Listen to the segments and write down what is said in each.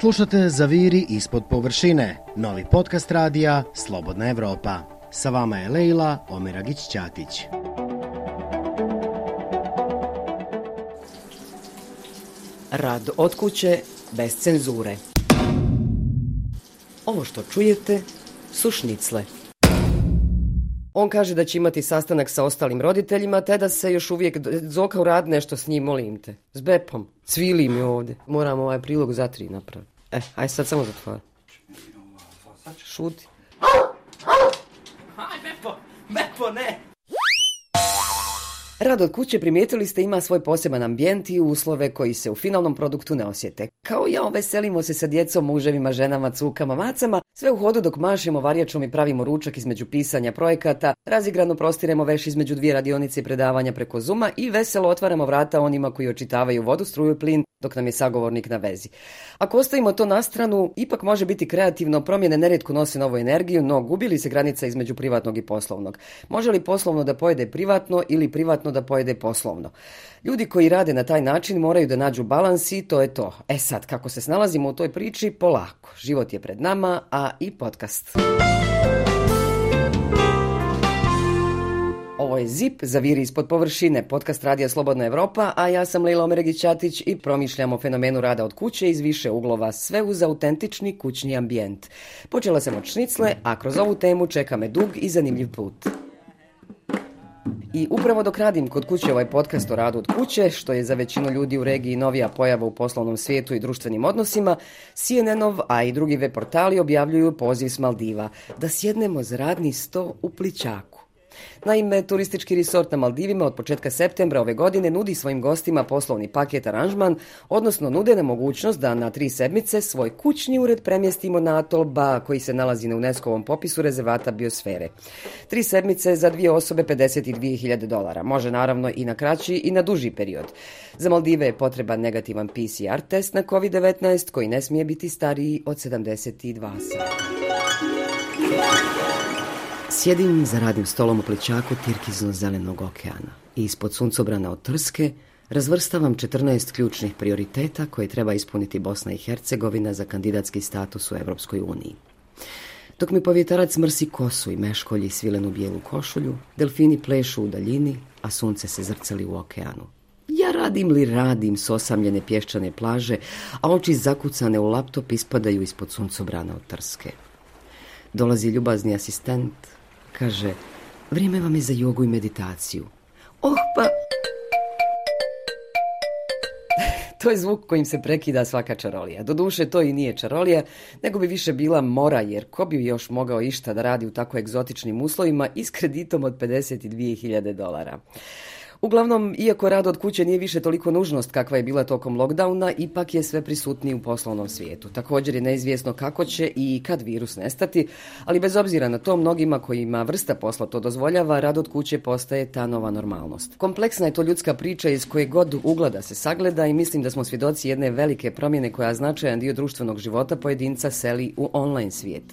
Slušate Zaviri ispod površine, novi podcast radija Slobodna Evropa. Sa vama je Leila Omeragić-Ćatić. Rad od kuće bez cenzure. Ovo što čujete su šnicle. On kaže da će imati sastanak sa ostalim roditeljima, te da se još uvijek zoka u rad nešto s njim, molim te. S Bepom. Cvili mi ovdje. Moram ovaj prilog za tri napraviti. E, aj sad samo zatvori. Šuti. Aj, Bepo! Bepo, ne! Rad od kuće primijetili ste ima svoj poseban ambijent i uslove koji se u finalnom produktu ne osjete. Kao ja, veselimo se sa djecom, muževima, ženama, cukama, macama, sve u hodu dok mašemo varjačom i pravimo ručak između pisanja projekata, razigrano prostiremo veš između dvije radionice i predavanja preko Zuma i veselo otvaramo vrata onima koji očitavaju vodu, struju, plin, dok nam je sagovornik na vezi. Ako ostavimo to na stranu, ipak može biti kreativno, promjene neretko nose novu energiju, no gubili se granica između privatnog i poslovnog. Može li poslovno da pojede privatno ili privatno da pojede poslovno? Ljudi koji rade na taj način moraju da nađu balans i to je to. E sad, kako se snalazimo u toj priči, polako. Život je pred nama, a i podcast. Ovo je ZIP, zaviri ispod površine, podcast Radija Slobodna Evropa, a ja sam Lila Omeregić-Ćatić i promišljam o fenomenu rada od kuće iz više uglova, sve uz autentični kućni ambijent. Počela sam od šnicle, a kroz ovu temu čeka me dug i zanimljiv put. I upravo dok radim kod kuće ovaj podcast o radu od kuće, što je za većinu ljudi u regiji novija pojava u poslovnom svijetu i društvenim odnosima, CNN-ov, a i drugi web portali objavljuju poziv s Maldiva da sjednemo za radni sto u Pličaku. Naime, turistički resort na Maldivima od početka septembra ove godine nudi svojim gostima poslovni paket aranžman, odnosno nude na mogućnost da na tri sedmice svoj kućni ured premjestimo na atol Ba, koji se nalazi na UNESCO-ovom popisu rezervata biosfere. Tri sedmice za dvije osobe 52.000 dolara. Može naravno i na kraći i na duži period. Za Maldive je potreban negativan PCR test na COVID-19 koji ne smije biti stariji od 72 sata. Sjedim za radnim stolom u pličaku Tirkizno-zelenog okeana i ispod suncobrana od Trske razvrstavam 14 ključnih prioriteta koje treba ispuniti Bosna i Hercegovina za kandidatski status u Evropskoj uniji. Dok mi povjetarac mrsi kosu i meškolji svilenu bijelu košulju, delfini plešu u daljini, a sunce se zrcali u okeanu. Ja radim li radim s osamljene pješčane plaže, a oči zakucane u laptop ispadaju ispod suncobrana od Trske. Dolazi ljubazni asistent, Kaže, vrijeme vam je za jogu i meditaciju. Oh, pa... to je zvuk kojim se prekida svaka čarolija. Doduše, to i nije čarolija, nego bi više bila mora, jer ko bi još mogao išta da radi u tako egzotičnim uslovima i s kreditom od 52.000 dolara. Uglavnom, iako rad od kuće nije više toliko nužnost kakva je bila tokom lockdowna, ipak je sve prisutniji u poslovnom svijetu. Također je neizvjesno kako će i kad virus nestati, ali bez obzira na to, mnogima kojima vrsta posla to dozvoljava, rad od kuće postaje ta nova normalnost. Kompleksna je to ljudska priča iz koje god uglada se sagleda i mislim da smo svjedoci jedne velike promjene koja značajan dio društvenog života pojedinca seli u online svijet.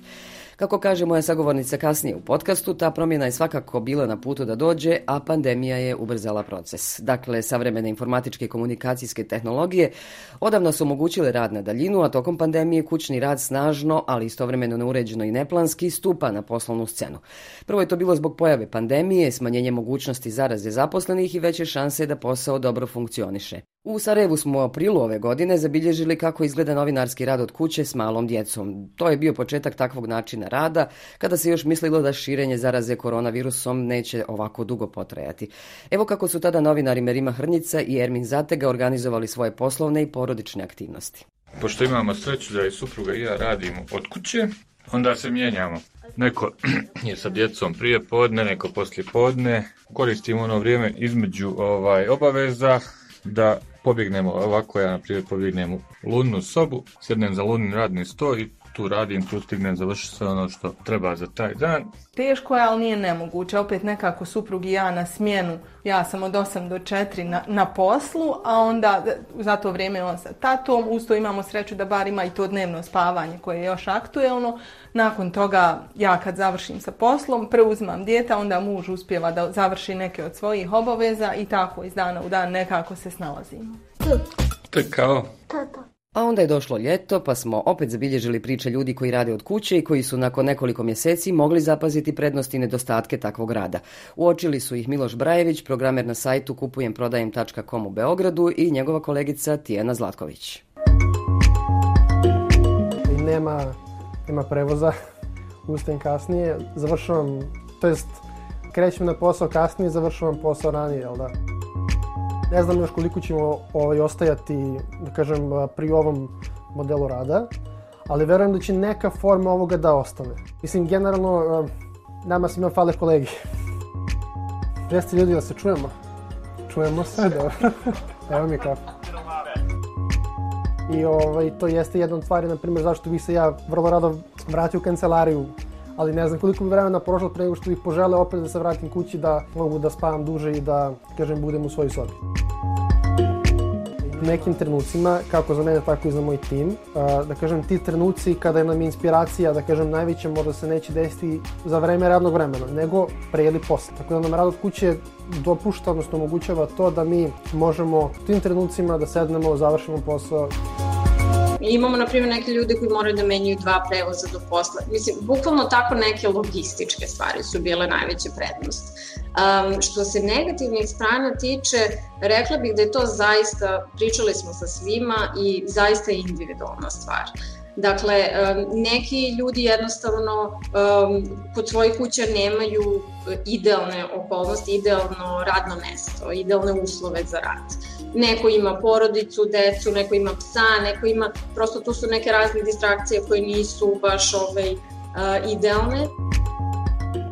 Kako kaže moja sagovornica kasnije u podcastu, ta promjena je svakako bila na putu da dođe, a pandemija je ubrzala proces. Dakle, savremene informatičke komunikacijske tehnologije odavno su omogućile rad na daljinu, a tokom pandemije kućni rad snažno, ali istovremeno neuređeno i neplanski, stupa na poslovnu scenu. Prvo je to bilo zbog pojave pandemije, smanjenje mogućnosti zaraze zaposlenih i veće šanse da posao dobro funkcioniše. U Sarajevu smo u aprilu ove godine zabilježili kako izgleda novinarski rad od kuće s malom djecom. To je bio početak takvog načina rada, kada se još mislilo da širenje zaraze koronavirusom neće ovako dugo potrajati. Evo kako su tada novinari Merima Hrnjica i Ermin Zatega organizovali svoje poslovne i porodične aktivnosti. Pošto imamo sreću da i supruga i ja radimo od kuće, onda se mijenjamo. Neko je sa djecom prije podne, neko poslije podne. Koristimo ono vrijeme između ovaj obaveza da pobjegnemo ovako, ja na primjer pobjegnem u lunnu sobu, sjednem za lunni radni sto i tu radim, tu stignem završiti sve ono što treba za taj dan. Teško je, ali nije nemoguće. Opet nekako suprug i ja na smjenu, ja sam od 8 do 4 na, na poslu, a onda za to vrijeme on sa tatom, usto imamo sreću da bar ima i to dnevno spavanje koje je još aktuelno. Nakon toga, ja kad završim sa poslom, preuzimam djeta, onda muž uspjeva da završi neke od svojih obaveza i tako iz dana u dan nekako se snalazimo. To kao? Tata. A onda je došlo ljeto, pa smo opet zabilježili priče ljudi koji rade od kuće i koji su nakon nekoliko mjeseci mogli zapaziti prednosti i nedostatke takvog rada. Uočili su ih Miloš Brajević, programer na sajtu kupujemprodajem.com u Beogradu i njegova kolegica Tijena Zlatković. Nema, nema prevoza, ustajem kasnije, završavam, to jest krećem na posao kasnije, završavam posao ranije, jel da? Ne znam još koliko ćemo ovaj, ostajati, da kažem, pri ovom modelu rada, ali verujem da će neka forma ovoga da ostane. Mislim, generalno, nama svima fale kolegi. Jeste ljudi da se čujemo? Čujemo se, dobro. Evo mi kafe. I ovaj, to jeste jedna od stvari, na primjer, zašto bi se ja vrlo rado vratio u kancelariju ali ne znam koliko bi vremena prošlo pre nego što bih požele opet da se vratim kući da mogu da spavam duže i da, kažem, budem u svojoj sobi. U nekim trenucima, kako za mene, tako i za moj tim, da kažem, ti trenuci kada nam inspiracija, da kažem, najveća možda se neće desiti za vreme radnog vremena, nego pre ili posle. Tako da nam rad od kuće dopušta, odnosno omogućava to da mi možemo u tim trenucima da sednemo, završimo posao. I imamo, na primjer, neke ljude koji moraju da menjaju dva prevoza do posla. Mislim, bukvalno tako neke logističke stvari su bile najveća prednost. Um, što se negativnih strana tiče, rekla bih da je to zaista, pričali smo sa svima i zaista individualna stvar. Dakle, um, neki ljudi jednostavno um, kod svojih kuća nemaju e, idealne okolnosti, idealno radno mesto, idealne uslove za rad neko ima porodicu, decu, neko ima psa, neko ima, prosto tu su neke razne distrakcije koje nisu baš ovaj, uh, idealne.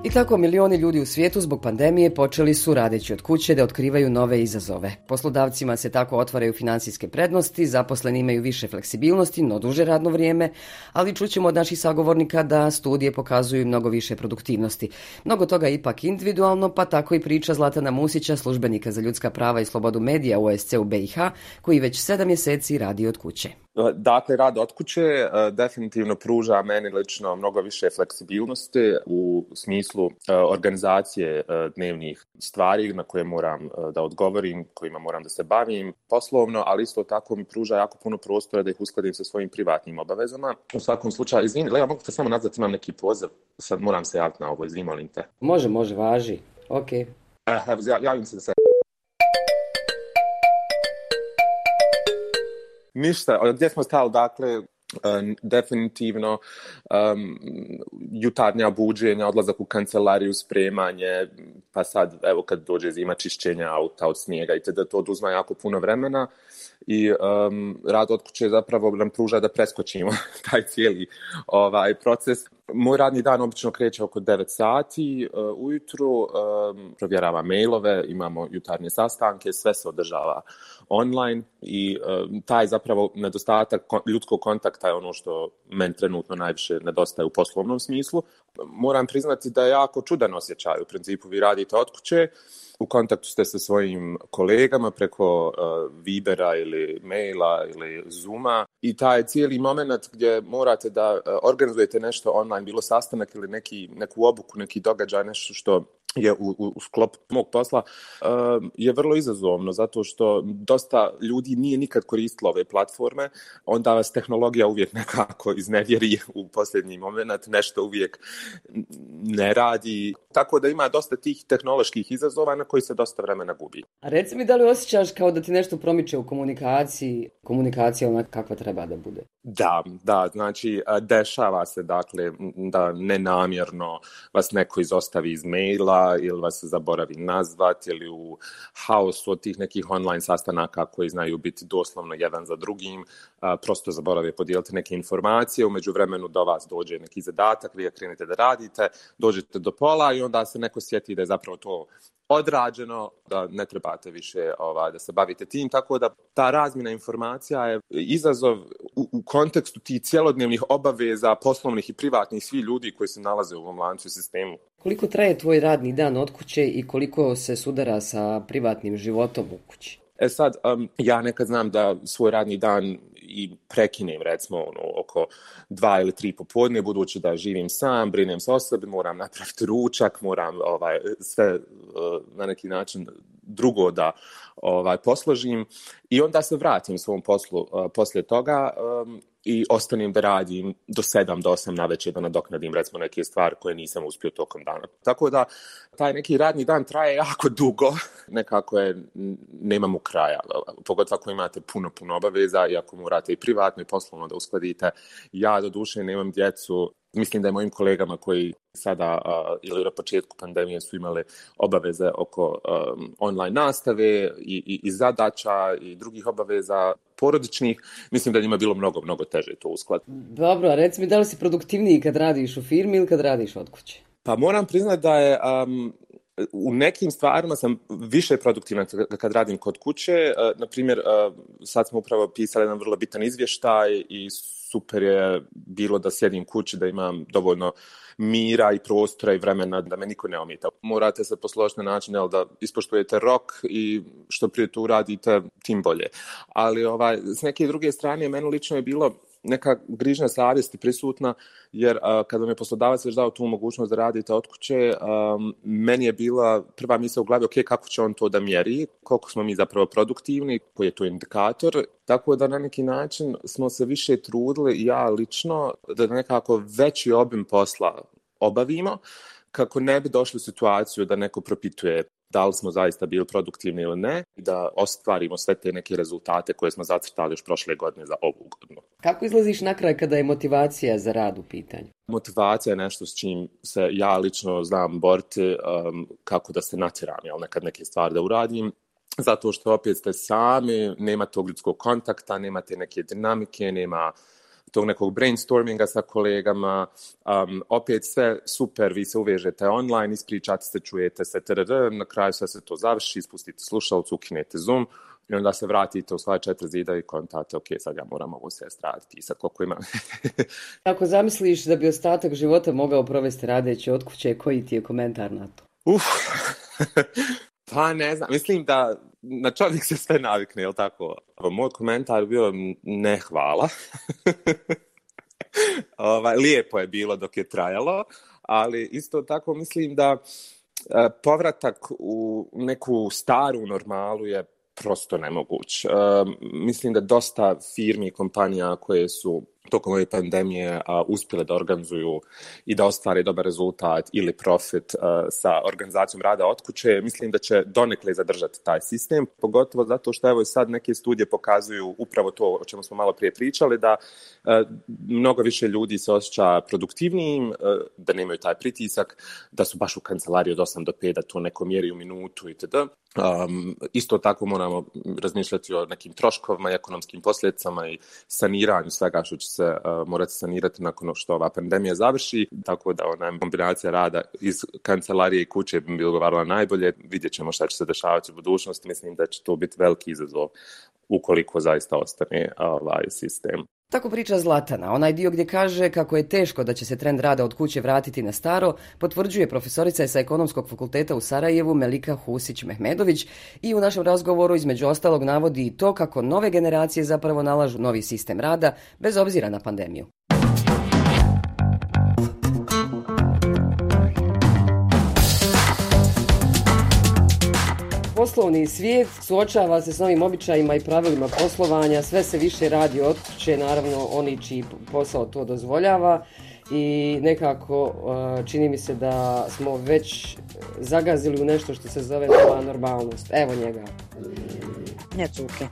I tako milioni ljudi u svijetu zbog pandemije počeli su radeći od kuće da otkrivaju nove izazove. Poslodavcima se tako otvaraju financijske prednosti, zaposleni imaju više fleksibilnosti, no duže radno vrijeme, ali čućemo od naših sagovornika da studije pokazuju mnogo više produktivnosti. Mnogo toga je ipak individualno, pa tako i priča Zlatana Musića, službenika za ljudska prava i slobodu medija u OSC u BiH, koji već sedam mjeseci radi od kuće. Dakle, rad od kuće e, definitivno pruža meni lično mnogo više fleksibilnosti u smislu e, organizacije e, dnevnih stvari na koje moram da odgovorim, kojima moram da se bavim poslovno, ali isto tako mi pruža jako puno prostora da ih uskladim sa svojim privatnim obavezama. U svakom slučaju, izvini, Lea, mogu te samo nazvati, imam neki poziv, sad moram se javiti na ovo, izvini, molim te. Može, može, važi, okej. Okay. Uh, javim se da se Ništa, gdje smo stali, dakle, e, definitivno um, jutarnja buđenja, odlazak u kancelariju, spremanje, pa sad, evo, kad dođe zima čišćenja auta od snijega i da to oduzma jako puno vremena i um, rad od kuće zapravo nam pruža da preskočimo taj cijeli ovaj proces. Moj radni dan obično kreće oko 9 sati uh, ujutru, um, provjerava mailove, imamo jutarnje sastanke, sve se održava online i um, taj zapravo nedostatak ljudskog kontakta je ono što men trenutno najviše nedostaje u poslovnom smislu. Moram priznati da je jako čudan osjećaj. U principu vi radite od kuće, u kontaktu ste sa svojim kolegama preko uh, Vibera ili maila ili Zooma i taj cijeli moment gdje morate da uh, organizujete nešto online, bilo sastanak ili neki, neku obuku, neki događaj, nešto što je u, u, u sklop mog posla uh, je vrlo izazovno zato što dosta ljudi nije nikad koristilo ove platforme, onda vas tehnologija uvijek nekako iznevjeri u posljednji moment, nešto uvijek ne radi. Tako da ima dosta tih tehnoloških izazova na koji se dosta vremena gubi. A reci mi da li osjećaš kao da ti nešto promiče u komunikaciji, komunikacija ona kakva treba da bude? Da, da, znači dešava se dakle da nenamjerno vas neko izostavi iz maila ili vas zaboravi nazvati ili u haosu od tih nekih online sastanaka koji znaju biti doslovno jedan za drugim, prosto zaborave podijeliti neke informacije, umeđu vremenu do vas dođe neki zadatak, vi ga krenete da radite, dođete do pola i onda se neko sjeti da je zapravo to odrađeno, da ne trebate više ova, da se bavite tim, tako da ta razmjena informacija je izazov u, u kontekstu tih cjelodnevnih obaveza poslovnih i privatnih svi ljudi koji se nalaze u ovom lancu sistemu. Koliko traje tvoj radni dan od kuće i koliko se sudara sa privatnim životom u kući? E sad, um, ja nekad znam da svoj radni dan i prekinem recimo ono, oko dva ili tri popodne, budući da živim sam, brinem se o sebi, moram napraviti ručak, moram ovaj, sve uh, na neki način drugo da ovaj, posložim i onda se vratim svom poslu uh, poslije toga um, i ostanem da radim do 7 do 8 na večer da nadoknadim recimo neke stvari koje nisam uspio tokom dana. Tako da taj neki radni dan traje jako dugo, nekako je, nemamo kraja, pogotovo ako imate puno, puno obaveza i ako morate i privatno i poslovno da uskladite. Ja do duše nemam djecu, mislim da je mojim kolegama koji sada uh, ili na početku pandemije su imali obaveze oko um, online nastave i, i, i zadaća i drugih obaveza porodičnih, mislim da njima bilo mnogo, mnogo teže to uskladiti. Dobro, a reci mi da li si produktivniji kad radiš u firmi ili kad radiš od kuće? Pa moram priznati da je um, u nekim stvarima sam više produktivan kad radim kod kuće. Uh, na primjer, uh, sad smo upravo pisali jedan vrlo bitan izvještaj i super je bilo da sjedim kući, da imam dovoljno mira i prostora i vremena da me niko ne omita. Morate se posložiti na način jel, da ispoštujete rok i što prije to uradite, tim bolje. Ali ovaj, s neke druge strane, meni lično je bilo neka grižna savjesti prisutna, jer uh, kada mi je poslodavac već dao tu mogućnost da radite od kuće, um, meni je bila prva misla u glavi, ok, kako će on to da mjeri, koliko smo mi zapravo produktivni, koji je to indikator, tako da na neki način smo se više trudili, ja lično, da nekako veći obim posla obavimo, kako ne bi došli u situaciju da neko propituje da li smo zaista bili produktivni ili ne, da ostvarimo sve te neke rezultate koje smo zacrtali još prošle godine za ovu godinu. Kako izlaziš na kraj kada je motivacija za rad u pitanju? Motivacija je nešto s čim se ja lično znam boriti um, kako da se natjeram, jel nekad neke stvari da uradim. Zato što opet ste sami, nema tog ljudskog kontakta, nemate neke dinamike, nema uh, tog nekog brainstorminga sa kolegama, um, opet sve super, vi se uvežete online, ispričate se, čujete se, trr, na kraju sve se to završi, ispustite slušalcu, ukinete Zoom, i onda se vratite u svoje četiri zida i kontate, ok, sad ja moram ovo sve strati, pisat koliko imam. Ako zamisliš da bi ostatak života mogao provesti radeći od kuće, koji ti je komentar na to? Uf, pa ne znam, mislim da na čovjek se sve navikne, je tako? Moj komentar bio ne hvala. ovaj, lijepo je bilo dok je trajalo, ali isto tako mislim da e, povratak u neku staru normalu je prosto nemoguć. Uh, mislim da dosta firmi i kompanija koje su tokom ove pandemije a, uspjele da organizuju i da ostvare dobar rezultat ili profit a, sa organizacijom rada od kuće, mislim da će donekle zadržati taj sistem, pogotovo zato što evo sad neke studije pokazuju upravo to o čemu smo malo prije pričali, da a, mnogo više ljudi se osjeća produktivnijim, a, da nemaju taj pritisak, da su baš u kancelariji od 8 do 5, da to neko mjeri u minutu itd. Um, isto tako moramo razmišljati o nekim troškovima i ekonomskim posljedicama i saniranju svega što će se uh, morati sanirati nakon što ova pandemija završi, tako da ona kombinacija rada iz kancelarije i kuće bi bilo govarala najbolje. Vidjet ćemo šta će se dešavati u budućnosti. Mislim da će to biti veliki izazov ukoliko zaista ostane eh, ovaj sistem. Tako priča Zlatana. Onaj dio gdje kaže kako je teško da će se trend rada od kuće vratiti na staro, potvrđuje profesorica sa ekonomskog fakulteta u Sarajevu Melika Husić-Mehmedović i u našem razgovoru između ostalog navodi i to kako nove generacije zapravo nalažu novi sistem rada bez obzira na pandemiju. Poslovni svijet suočava se s novim običajima i pravilima poslovanja, sve se više radi od kuće, naravno oni čiji posao to dozvoljava i nekako uh, čini mi se da smo već zagazili u nešto što se zove nova normalnost. Evo njega. Ne cuke.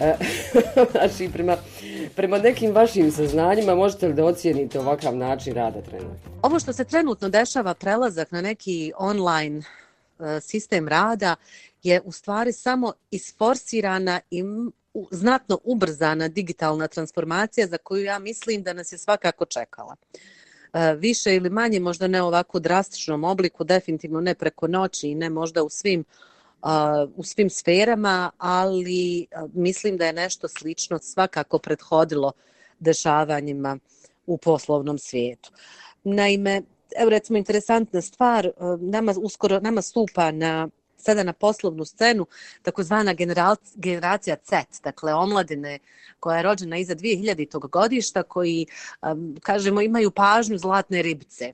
E, znači, prema, prema nekim vašim saznanjima možete li da ocijenite ovakav način rada trenutno? Ovo što se trenutno dešava, prelazak na neki online E, E, sistem rada je u stvari samo isforsirana i znatno ubrzana digitalna transformacija za koju ja mislim da nas je svakako čekala. E, više ili manje, možda ne ovako drastičnom obliku, definitivno ne preko noći i ne možda u svim, u svim sferama, ali mislim da je nešto slično svakako prethodilo dešavanjima u poslovnom svijetu. Naime, evo recimo interesantna stvar, e, nama uskoro nama stupa na sada na poslovnu scenu takozvana generacija Z, dakle omladine koja je rođena iza 2000. godišta koji, e, kažemo, imaju pažnju zlatne ribice.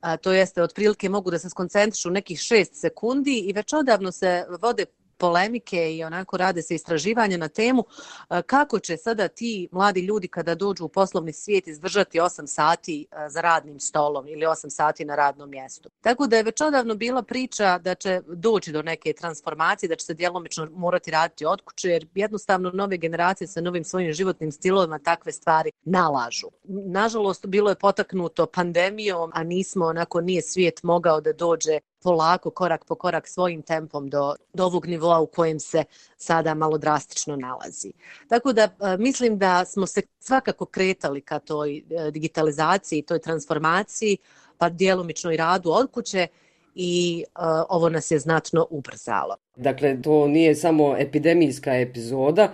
a, to jeste otprilike mogu da se skoncentrišu nekih 6 sekundi i već odavno se vode polemike i onako rade se istraživanja na temu e, kako će sada ti mladi ljudi kada dođu u poslovni svijet izdržati 8 sati e, za radnim stolom ili 8 sati na radnom mjestu. Tako da je već odavno bila priča da će doći do neke transformacije, da će se djelomično morati raditi od kuće, jer jednostavno nove generacije sa novim svojim životnim stilovima takve stvari nalažu. Nažalost, bilo je potaknuto pandemijom, a nismo, onako, nije svijet mogao da dođe polako, korak po korak, svojim tempom do, do ovog nivoa u kojem se sada malo drastično nalazi. Tako da e, mislim da smo se svakako kretali ka toj e, digitalizaciji, toj transformaciji, pa djelomično i radu od kuće i uh, ovo nas je znatno ubrzalo. Dakle, to nije samo epidemijska epizoda,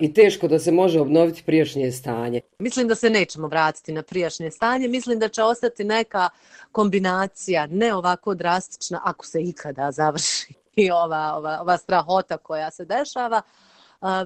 i teško da se može obnoviti prijašnje stanje. Mislim da se nećemo vratiti na prijašnje stanje. Mislim da će ostati neka kombinacija, ne ovako drastična, ako se ikada završi i ova, ova, ova strahota koja se dešava.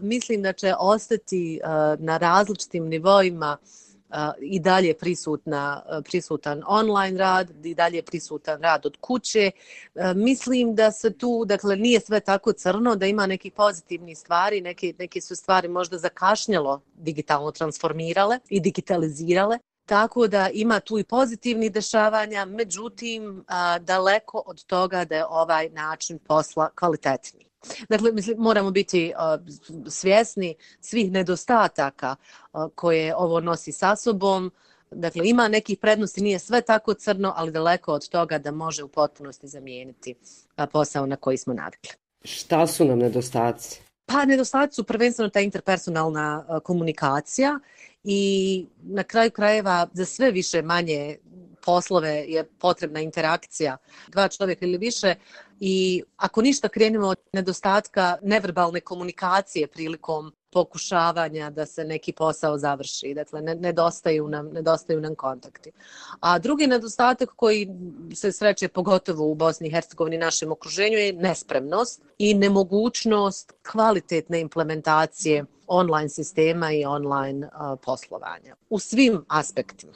Mislim da će ostati na različitim nivoima uh, Eh, i dalje prisutna, eh, prisutan online rad, i dalje prisutan rad od kuće. Eh, mislim da se tu, dakle, nije sve tako crno, da ima neki pozitivni stvari, neke, neke su stvari možda zakašnjalo digitalno transformirale i digitalizirale. Tako da ima tu i pozitivni dešavanja, međutim, daleko od toga da je ovaj način posla kvalitetniji. Dakle, mislim, moramo biti uh, svjesni svih nedostataka uh, koje ovo nosi sa sobom. Dakle, ima nekih prednosti, nije sve tako crno, ali daleko od toga da može u potpunosti zamijeniti uh, posao na koji smo navikli. Šta su nam nedostaci? Pa, nedostaci su prvenstveno ta interpersonalna uh, komunikacija i na kraju krajeva za sve više manje poslove je potrebna interakcija dva čovjeka ili više i ako ništa krenemo od nedostatka neverbalne komunikacije prilikom pokušavanja da se neki posao završi. Dakle, ne, nedostaju, nam, nedostaju nam kontakti. A drugi nedostatak koji se sreće pogotovo u Bosni i Hercegovini našem okruženju je nespremnost i nemogućnost kvalitetne implementacije online sistema i online uh, poslovanja u svim aspektima.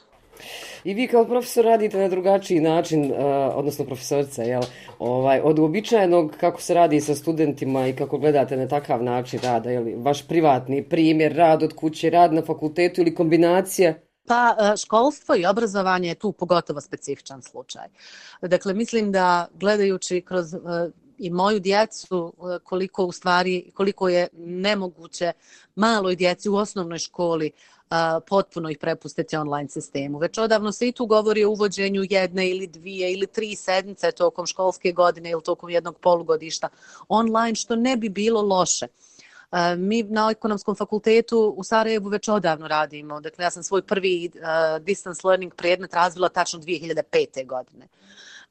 I vi kao profesor radite na drugačiji način, uh, odnosno profesorca, jel? Ovaj, od uobičajenog kako se radi sa studentima i kako gledate na takav način rada, jel? Vaš privatni primjer, rad od kuće, rad na fakultetu ili kombinacija? Pa e, školstvo i obrazovanje je tu pogotovo specifičan slučaj. Dakle, mislim da gledajući kroz uh, i moju djecu e, koliko u stvari koliko je nemoguće maloj djeci u osnovnoj školi a, potpuno ih prepustiti online sistemu. Već odavno se i tu govori o uvođenju jedne ili dvije ili tri sedmice tokom školske godine ili tokom jednog polugodišta online, što ne bi bilo loše. E, mi na ekonomskom fakultetu u Sarajevu već odavno radimo. Dakle, ja sam svoj prvi uh, distance learning predmet razvila tačno 2005. godine.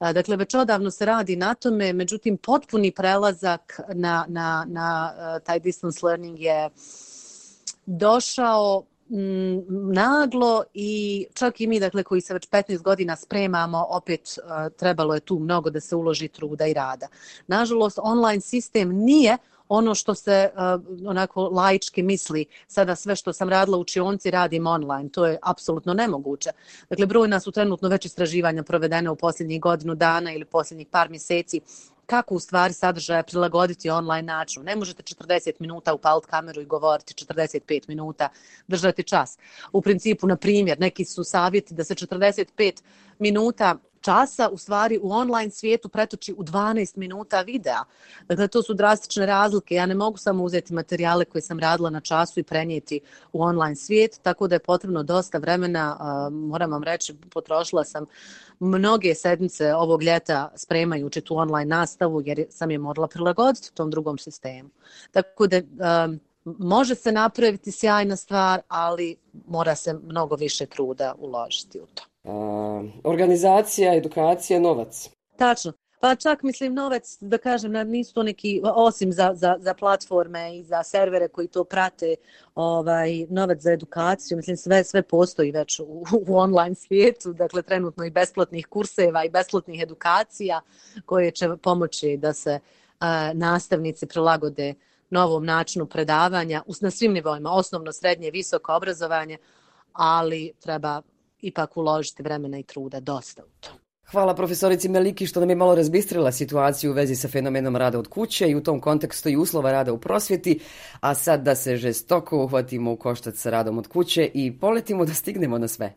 Dakle, već odavno se radi na tome, međutim, potpuni prelazak na, na, na taj distance learning je došao naglo i čak i mi dakle koji se već 15 godina spremamo opet trebalo je tu mnogo da se uloži truda i rada. Nažalost online sistem nije ono što se uh, onako laički misli sada sve što sam radila u učionci radim online. To je apsolutno nemoguće. Dakle, brojna su trenutno već istraživanja provedene u posljednjih godinu dana ili posljednjih par mjeseci kako u stvari sadržaja prilagoditi online načinu. Ne možete 40 minuta upaliti kameru i govoriti 45 minuta, držati čas. U principu, na primjer, neki su savjeti da se 45 minuta časa u stvari u online svijetu pretoči u 12 minuta videa. Dakle, to su drastične razlike. Ja ne mogu samo uzeti materijale koje sam radila na času i prenijeti u online svijet, tako da je potrebno dosta vremena. Moram vam reći, potrošila sam mnoge sedmice ovog ljeta spremajući tu online nastavu jer sam je morala prilagoditi tom drugom sistemu. Tako da može se napraviti sjajna stvar, ali mora se mnogo više truda uložiti u to. A, organizacija, edukacija, novac. Tačno. Pa čak mislim novac, da kažem, nisu to neki, osim za, za, za platforme i za servere koji to prate, ovaj, novac za edukaciju, mislim sve sve postoji već u, u online svijetu, dakle trenutno i besplatnih kurseva i besplatnih edukacija koje će pomoći da se a, nastavnici prilagode novom načinu predavanja na svim nivoima, osnovno, srednje, visoko obrazovanje, ali treba ipak uložiti vremena i truda dosta u to. Hvala profesorici Meliki što nam je malo razbistrila situaciju u vezi sa fenomenom rada od kuće i u tom kontekstu i uslova rada u prosvjeti, a sad da se žestoko uhvatimo u koštac sa radom od kuće i poletimo da stignemo na sve.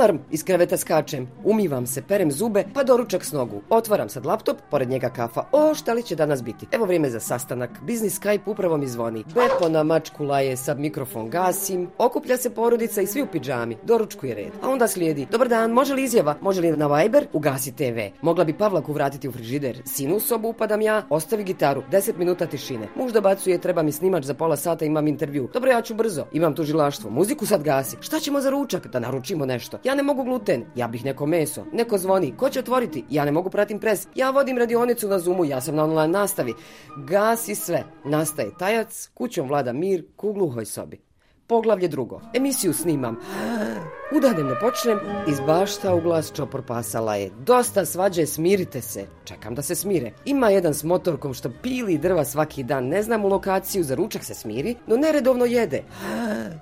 Alarm, iz kreveta skačem, umivam se, perem zube, pa doručak s nogu. Otvaram sad laptop, pored njega kafa. O, šta li će danas biti? Evo vrijeme za sastanak. Biznis Skype upravo mi zvoni. Bepo na mačku laje, sad mikrofon gasim. Okuplja se porodica i svi u pidžami. Doručku je red. A onda slijedi. Dobar dan, može li izjava? Može li na Viber? Ugasi TV. Mogla bi Pavlaku vratiti u frižider. Sinu u sobu upadam ja, ostavi gitaru. 10 minuta tišine. Muž dobacuje, treba mi snimač za pola sata, imam intervju. Dobro, ja ću brzo. Imam tužilaštvo. Muziku sad gasi. Šta ćemo za ručak? Da naručimo nešto. Ja Ja ne mogu gluten, ja bih neko meso. Neko zvoni, ko će otvoriti? Ja ne mogu pratim pres. Ja vodim radionicu na Zoomu, ja sam na online nastavi. Gasi sve. Nastaje tajac, kućom vlada mir, ku gluhoj sobi. Poglavlje drugo. Emisiju snimam. Udanem ne počnem, iz bašta u glas čopor pasala je. Dosta svađe, smirite se. Čekam da se smire. Ima jedan s motorkom što pili drva svaki dan. Ne znam u lokaciju, za ručak se smiri, no neredovno jede.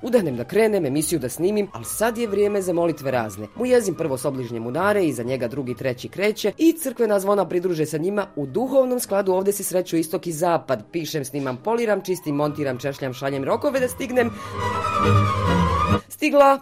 Udanem da krenem, emisiju da snimim, ali sad je vrijeme za molitve razne. Mu jezim prvo s obližnje udare, iza njega drugi, treći kreće i crkvena zvona pridruže sa njima. U duhovnom skladu ovdje se sreću istok i zapad. Pišem, snimam, poliram, čistim, montiram, češljam, šaljem rokove da stignem. Stigla!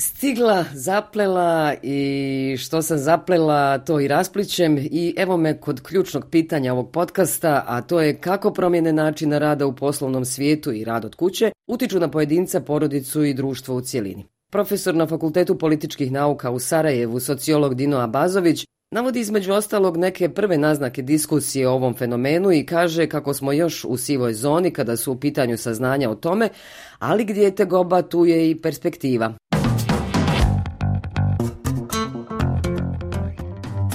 Stigla, zaplela i što sam zaplela to i rasplićem i evo me kod ključnog pitanja ovog podcasta, a to je kako promjene načina rada u poslovnom svijetu i rad od kuće utiču na pojedinca, porodicu i društvo u cjelini. Profesor na Fakultetu političkih nauka u Sarajevu, sociolog Dino Abazović, Navodi između ostalog neke prve naznake diskusije o ovom fenomenu i kaže kako smo još u sivoj zoni kada su u pitanju saznanja o tome, ali gdje je tegoba tu je i perspektiva.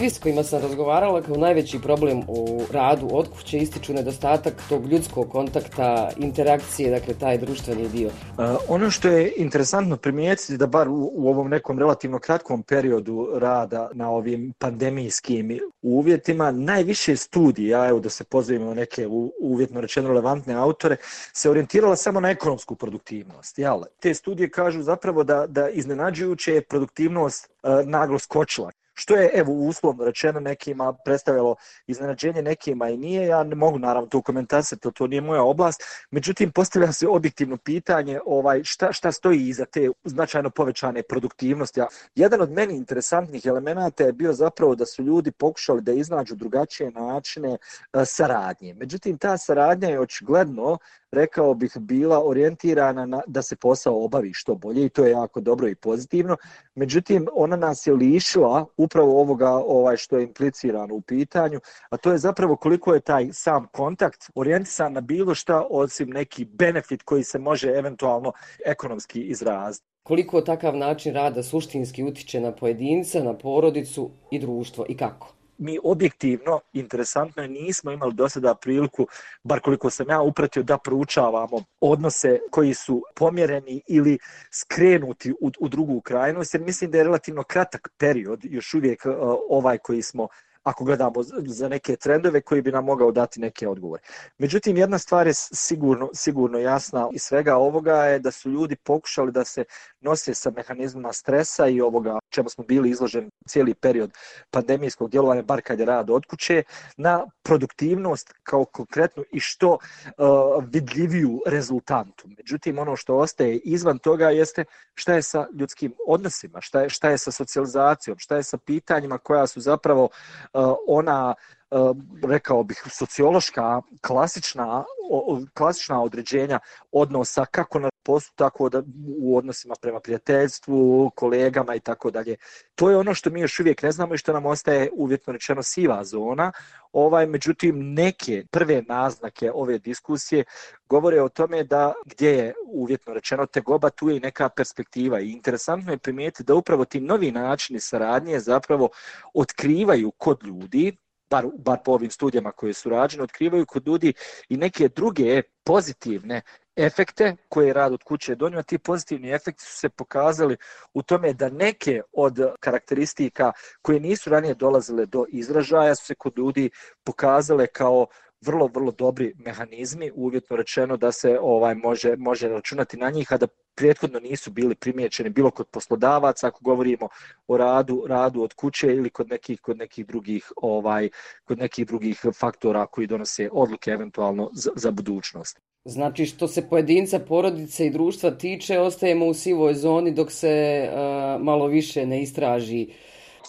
Svi s kojima sam razgovarala kao najveći problem u radu od kuće ističu nedostatak tog ljudskog kontakta, interakcije, dakle taj društveni dio. Uh, ono što je interesantno primijetiti da bar u, u ovom nekom relativno kratkom periodu rada na ovim pandemijskim uvjetima, najviše studija, evo da se pozivimo neke uvjetno rečeno relevantne autore, se orijentirala samo na ekonomsku produktivnost. Jel? Te studije kažu zapravo da, da iznenađujuće je produktivnost uh, naglo skočila što je, evo, uslovno rečeno nekima predstavljalo iznenađenje, nekima i nije. Ja ne mogu naravno to komentarisati, to, to nije moja oblast. Međutim, postavlja se objektivno pitanje ovaj, šta, šta stoji iza te značajno povećane produktivnosti. Jedan od meni interesantnih elemenata je bio zapravo da su ljudi pokušali da iznađu drugačije načine e, saradnje. Međutim, ta saradnja je očigledno rekao bih, bila orijentirana na, da se posao obavi što bolje i to je jako dobro i pozitivno. Međutim, ona nas je lišila upravo ovoga ovaj što je implicirano u pitanju, a to je zapravo koliko je taj sam kontakt orijentisan na bilo šta osim neki benefit koji se može eventualno ekonomski izraziti. Koliko takav način rada suštinski utiče na pojedinca, na porodicu i društvo i kako? Mi objektivno, interesantno je, nismo imali do sada priliku, bar koliko sam ja upratio, da proučavamo odnose koji su pomjereni ili skrenuti u, u drugu krajnost, jer mislim da je relativno kratak period, još uvijek eh, ovaj koji smo ako gledamo za neke trendove koji bi nam mogao dati neke odgovore. Međutim, jedna stvar je sigurno, sigurno jasna iz svega ovoga je da su ljudi pokušali da se nose sa mehanizmima stresa i ovoga čemu smo bili izloženi cijeli period pandemijskog djelovanja, bar kad je rad od kuće, na produktivnost kao konkretnu i što uh, vidljiviju rezultantu. Međutim, ono što ostaje izvan toga jeste šta je sa ljudskim odnosima, šta je, šta je sa socijalizacijom, šta je sa pitanjima koja su zapravo ona Eh, rekao bih sociološka klasična klasična određenja odnosa kako na poslu tako da u odnosima prema prijateljstvu, kolegama i tako dalje. To je ono što mi još uvijek ne znamo i što nam ostaje uvjetno rečeno siva zona. Ovaj međutim neke prve naznake ove diskusije govore o tome da gdje je uvjetno rečeno tegoba tu je neka perspektiva i interesantno je primijetiti da upravo ti novi načini saradnje zapravo otkrivaju kod ljudi bar, bar po ovim studijama koje su rađene, otkrivaju kod ljudi i neke druge pozitivne efekte koje rad od kuće donio. Ti pozitivni efekti su se pokazali u tome da neke od karakteristika koje nisu ranije dolazile do izražaja su se kod ljudi pokazale kao vrlo, vrlo dobri mehanizmi, uvjetno rečeno da se ovaj može, može računati na njih, a da prethodno nisu bili primjećeni bilo kod poslodavaca ako govorimo o radu radu od kuće ili kod nekih kod nekih drugih ovaj kod nekih drugih faktora koji donose odluke eventualno za, za budućnost. Znači što se pojedinca, porodice i društva tiče, ostajemo u sivoj zoni dok se uh, malo više ne istraži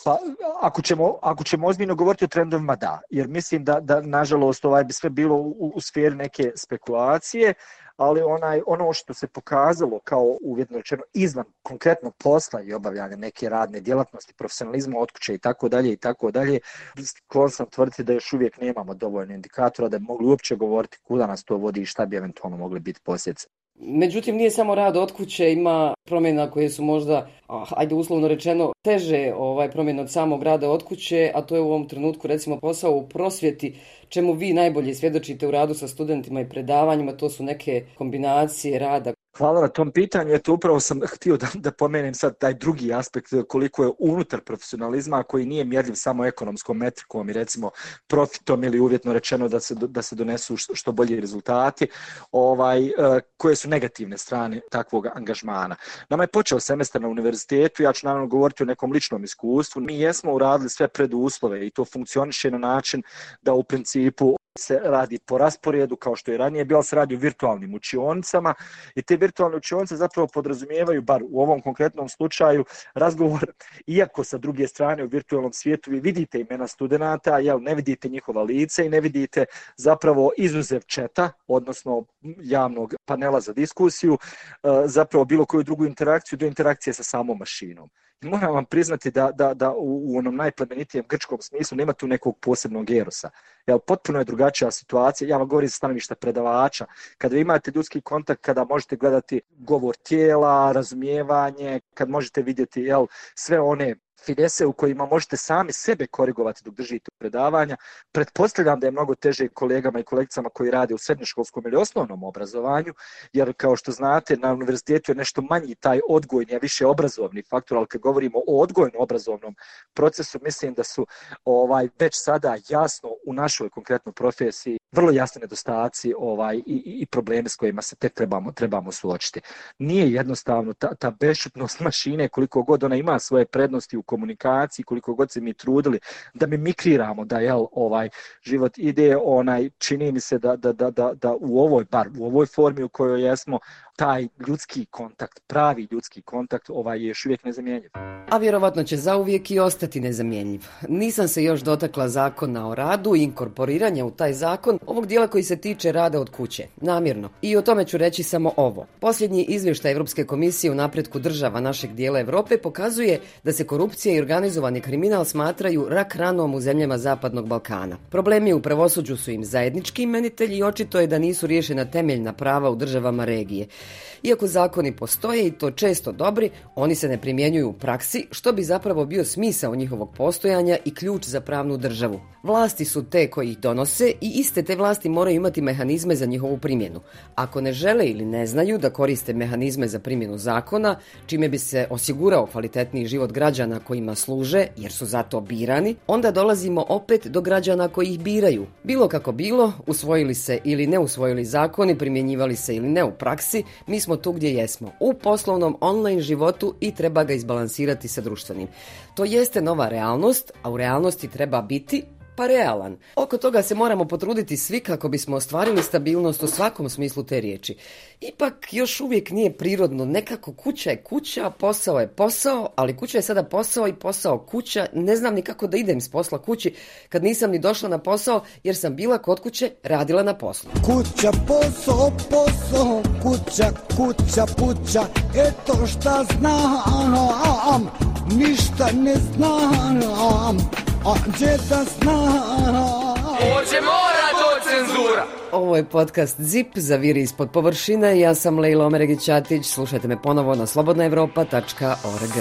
Pa, ako ćemo, ako ćemo ozbiljno govoriti o trendovima, da. Jer mislim da, da nažalost, ovaj bi sve bilo u, u sferi neke spekulacije, ali onaj ono što se pokazalo kao uvjetno rečeno izvan konkretnog posla i obavljanja neke radne djelatnosti, profesionalizma od kuće i tako dalje i tako dalje, sklon sam tvrditi da još uvijek nemamo dovoljno indikatora da bi mogli uopće govoriti kuda nas to vodi i šta bi eventualno mogli biti posljedice. Međutim, nije samo rad od kuće, ima promjena koje su možda, ajde uslovno rečeno, teže ovaj promjena od samog rada od kuće, a to je u ovom trenutku recimo posao u prosvjeti, čemu vi najbolje svjedočite u radu sa studentima i predavanjima, to su neke kombinacije rada Hvala na tom pitanju. Eto, upravo sam htio da, da pomenem sad taj drugi aspekt koliko je unutar profesionalizma koji nije mjerljiv samo ekonomskom metrikom i recimo profitom ili uvjetno rečeno da se, da se donesu što bolji rezultati, ovaj, eh, koje su negativne strane takvog angažmana. Nama je počeo semestar na univerzitetu, ja ću naravno govoriti o nekom ličnom iskustvu. Mi jesmo uradili sve preduslove i to funkcioniše na način da u principu se radi po rasporedu kao što je ranije bilo se radi u virtualnim učionicama i te virtualne učionice zapravo podrazumijevaju bar u ovom konkretnom slučaju razgovor iako sa druge strane u virtualnom svijetu vi vidite imena studenta jel ne vidite njihova lice i ne vidite zapravo izuzev četa odnosno javnog panela za diskusiju e, zapravo bilo koju drugu interakciju do interakcije sa samom mašinom moram vam priznati da, da, da u, u onom najplemenitijem grčkom smislu nema tu nekog posebnog erosa. Jel, potpuno je drugačija situacija. Ja vam govorim sa stanovišta predavača. Kada vi imate ljudski kontakt, kada možete gledati govor tijela, razumijevanje, kad možete vidjeti jel, sve one finese u kojima možete sami sebe korigovati dok držite predavanja. Pretpostavljam da je mnogo teže kolegama i kolegicama koji rade u srednjoškolskom ili osnovnom obrazovanju, jer kao što znate, na univerzitetu je nešto manji taj odgojni, a više obrazovni faktor, ali kad govorimo o odgojno-obrazovnom procesu, mislim da su ovaj već sada jasno u našoj konkretnoj profesiji vrlo jasne nedostaci ovaj, i, i probleme s kojima se tek trebamo, trebamo suočiti. Nije jednostavno ta, ta bešutnost mašine, koliko god ona ima svoje prednosti u komunikaciji, koliko god se mi trudili da mi mikriramo da jel ovaj život ide, onaj čini mi se da, da, da, da, da u ovoj bar u ovoj formi u kojoj jesmo taj ljudski kontakt, pravi ljudski kontakt, ovaj je još uvijek nezamjenjiv. A vjerovatno će zauvijek i ostati nezamjenjiv. Nisam se još dotakla zakona o radu i inkorporiranja u taj zakon ovog dijela koji se tiče rada od kuće, namjerno. I o tome ću reći samo ovo. Posljednji izvještaj Evropske komisije u napretku država našeg dijela Evrope pokazuje da se korupcija i organizovani kriminal smatraju rak ranom u zemljama Zapadnog Balkana. Problemi u pravosuđu su im zajednički imenitelji i očito je da nisu riješena temeljna prava u državama regije. Iako zakoni postoje i to često dobri, oni se ne primjenjuju u praksi, što bi zapravo bio smisao njihovog postojanja i ključ za pravnu državu. Vlasti su te koji ih donose i iste te vlasti moraju imati mehanizme za njihovu primjenu. Ako ne žele ili ne znaju da koriste mehanizme za primjenu zakona, čime bi se osigurao kvalitetniji život građana kojima služe, jer su zato birani, onda dolazimo opet do građana koji ih biraju. Bilo kako bilo, usvojili se ili ne usvojili zakoni, primjenjivali se ili ne u praksi, mi smo tu gdje jesmo, u poslovnom online životu i treba ga izbalansirati sa društvenim. To jeste nova realnost, a u realnosti treba biti pa realan. Oko toga se moramo potruditi svi kako bismo ostvarili stabilnost u svakom smislu te riječi. Ipak još uvijek nije prirodno, nekako kuća je kuća, posao je posao, ali kuća je sada posao i posao kuća. Ne znam ni kako da idem s posla kući kad nisam ni došla na posao jer sam bila kod kuće, radila na poslu. Kuća, posao, posao, kuća, kuća, puća, eto šta znam, ništa ne znam a gdje da zna Oće mora to cenzura. Ovo je podcast ZIP za viri ispod površine. Ja sam Lejla Omeregić-Atić. Slušajte me ponovo na slobodnaevropa.org